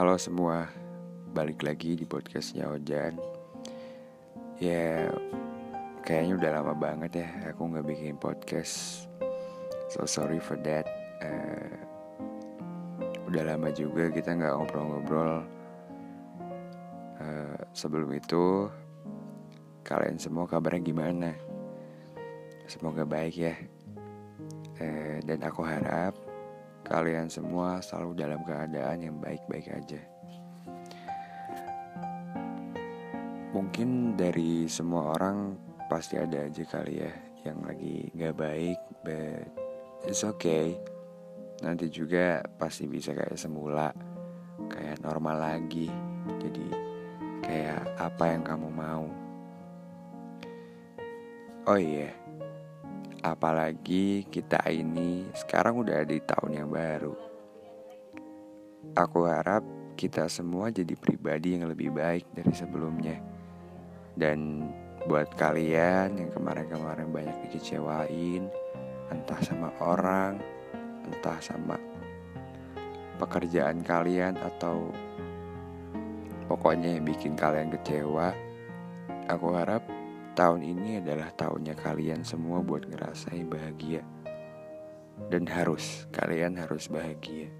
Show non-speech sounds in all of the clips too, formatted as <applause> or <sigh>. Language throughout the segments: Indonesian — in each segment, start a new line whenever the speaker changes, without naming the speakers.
Halo semua, balik lagi di podcastnya Ojan Ya, kayaknya udah lama banget ya aku nggak bikin podcast. So sorry for that. Uh, Udah lama juga kita nggak ngobrol-ngobrol. Uh, Sebelum itu, kalian semua kabarnya gimana? Semoga baik ya. Uh, Dan aku harap kalian semua selalu dalam keadaan yang baik-baik aja. Mungkin dari semua orang pasti ada aja kali ya yang lagi gak baik, but it's okay. Nanti juga pasti bisa kayak semula, kayak normal lagi. Jadi kayak apa yang kamu mau. Oh iya, Apalagi kita ini sekarang udah di tahun yang baru. Aku harap kita semua jadi pribadi yang lebih baik dari sebelumnya. Dan buat kalian yang kemarin-kemarin banyak dikecewain, entah sama orang, entah sama pekerjaan kalian atau pokoknya yang bikin kalian kecewa, aku harap tahun ini adalah tahunnya kalian semua buat ngerasain bahagia. Dan harus, kalian harus bahagia.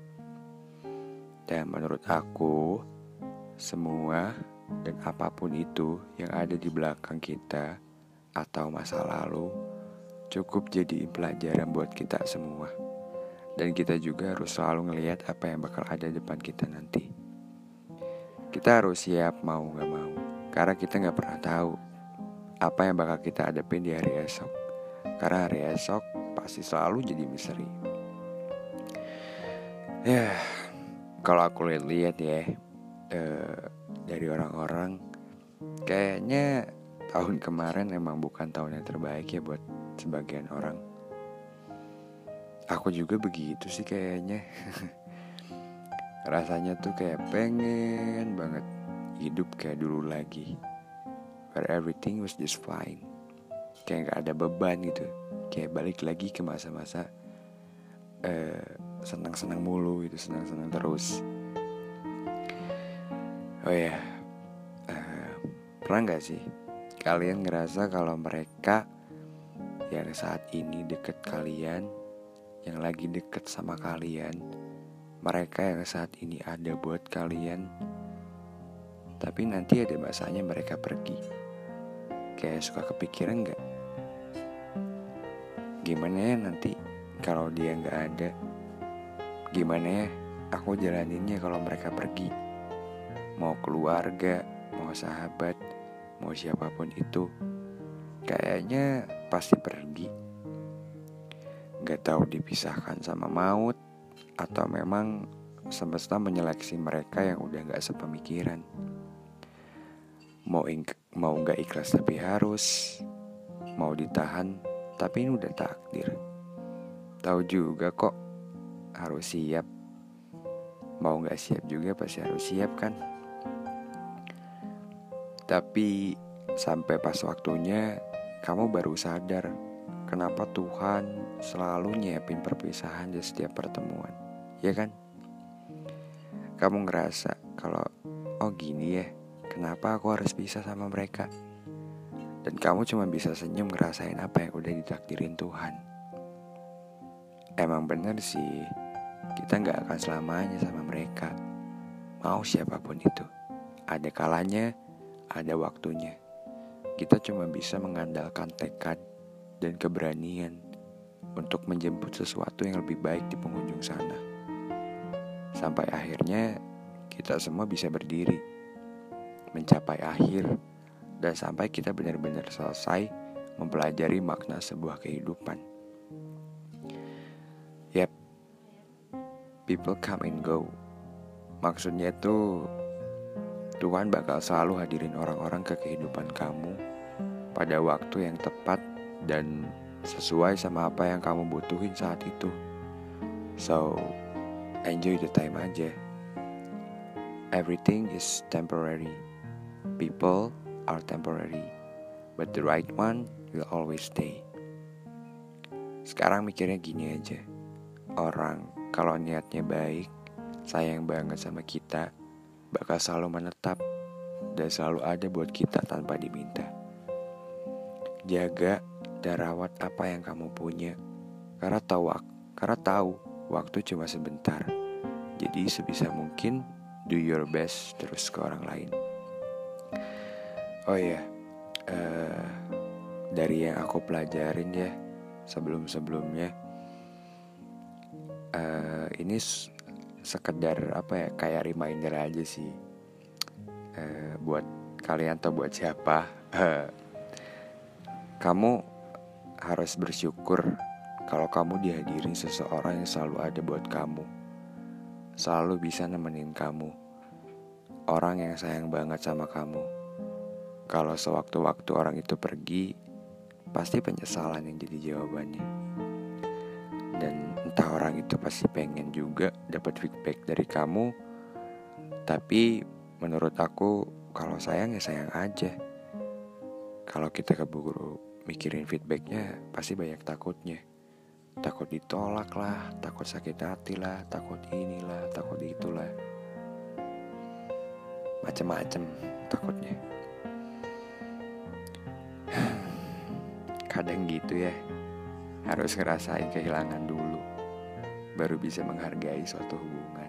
Dan menurut aku, semua dan apa pun itu yang ada di belakang kita atau masa lalu cukup jadi pelajaran buat kita semua. Dan kita juga harus selalu ngelihat apa yang bakal ada depan kita nanti. Kita harus siap mau gak mau, karena kita gak pernah tahu apa yang bakal kita hadapin di hari esok. Karena hari esok pasti selalu jadi misteri. Ya, kalau aku lihat-lihat ya uh, dari orang-orang, kayaknya tahun kemarin emang bukan tahun yang terbaik ya buat sebagian orang. Aku juga begitu sih kayaknya. <laughs> Rasanya tuh kayak pengen banget hidup kayak dulu lagi where everything was just fine. Kayak gak ada beban gitu. Kayak balik lagi ke masa-masa uh, senang-senang mulu gitu senang-senang terus. Oh ya yeah. uh, pernah nggak sih kalian ngerasa kalau mereka yang saat ini deket kalian yang lagi deket sama kalian mereka yang saat ini ada buat kalian tapi nanti ada masanya mereka pergi kayak suka kepikiran nggak? Gimana ya nanti kalau dia nggak ada? Gimana ya aku jalaninnya kalau mereka pergi? Mau keluarga mau sahabat mau siapa pun itu kayaknya pasti pergi. Nggak tahu dipisahkan sama maut atau memang semesta menyeleksi mereka yang udah nggak sepemikiran. Mau mau nggak ikhlas tapi harus. Mau ditahan tapi ini udah takdir. Tahu juga kok harus siap. Mau nggak siap juga pasti harus siap kan? Tapi sampai pas waktunya kamu baru sadar kenapa Tuhan selalu nyiapin perpisahan di setiap pertemuan. Ya kan? Kamu ngerasa kalau oh gini ya Kenapa aku harus bisa sama mereka? Dan kamu cuma bisa senyum ngerasain apa yang udah ditakdirin Tuhan. Emang bener sih, kita nggak akan selamanya sama mereka. Mau siapa pun itu. Ada kalanya, ada waktunya. Kita cuma bisa mengandalkan tekad dan keberanian untuk menjemput sesuatu yang lebih baik di pengunjung sana. Sampai akhirnya kita semua bisa berdiri mencapai akhir, dan sampai kita benar-benar selesai mempelajari makna sebuah kehidupan. Yap, people come and go. Maksudnya itu Tuhan bakal selalu hadirin orang-orang ke kehidupan kamu pada waktu yang tepat dan sesuai sama apa yang kamu butuhin saat itu. So, enjoy the time aja. Everything is temporary. People are temporary, but the right one will always stay. Sekarang mikirnya gini aja. Orang kalau niatnya baik, sayang banget sama kita, bakal selalu menetap dan selalu ada buat kita tanpa diminta. Jaga dan rawat apa yang kamu punya, karena tahu karena tahu waktu cuma sebentar. Jadi sebisa mungkin do your best terus ke orang lain. Oh iya, uh, dari yang aku pelajarin ya sebelum-sebelumnya, uh, ini sekedar apa ya kayak reminder aja sih uh, buat kalian atau buat siapa. <laughs> kamu harus bersyukur kalau kamu dihadirin seseorang yang selalu ada buat kamu. Selalu bisa nemenin kamu. Orang yang sayang banget sama kamu. Kalau sewaktu-waktu orang itu pergi, pasti penyesalan yang jadi jawabannya. Dan entah orang itu pasti pengen juga dapat feedback dari kamu. Tapi menurut aku kalau sayang ya sayang aja. Kalau kita keburu mikirin feedbacknya pasti banyak takutnya takut ditolak lah takut sakit hati lah takut inilah takut itulah macem-macem takutnya kadang gitu ya. Harus ngerasain kehilangan dulu baru bisa menghargai suatu hubungan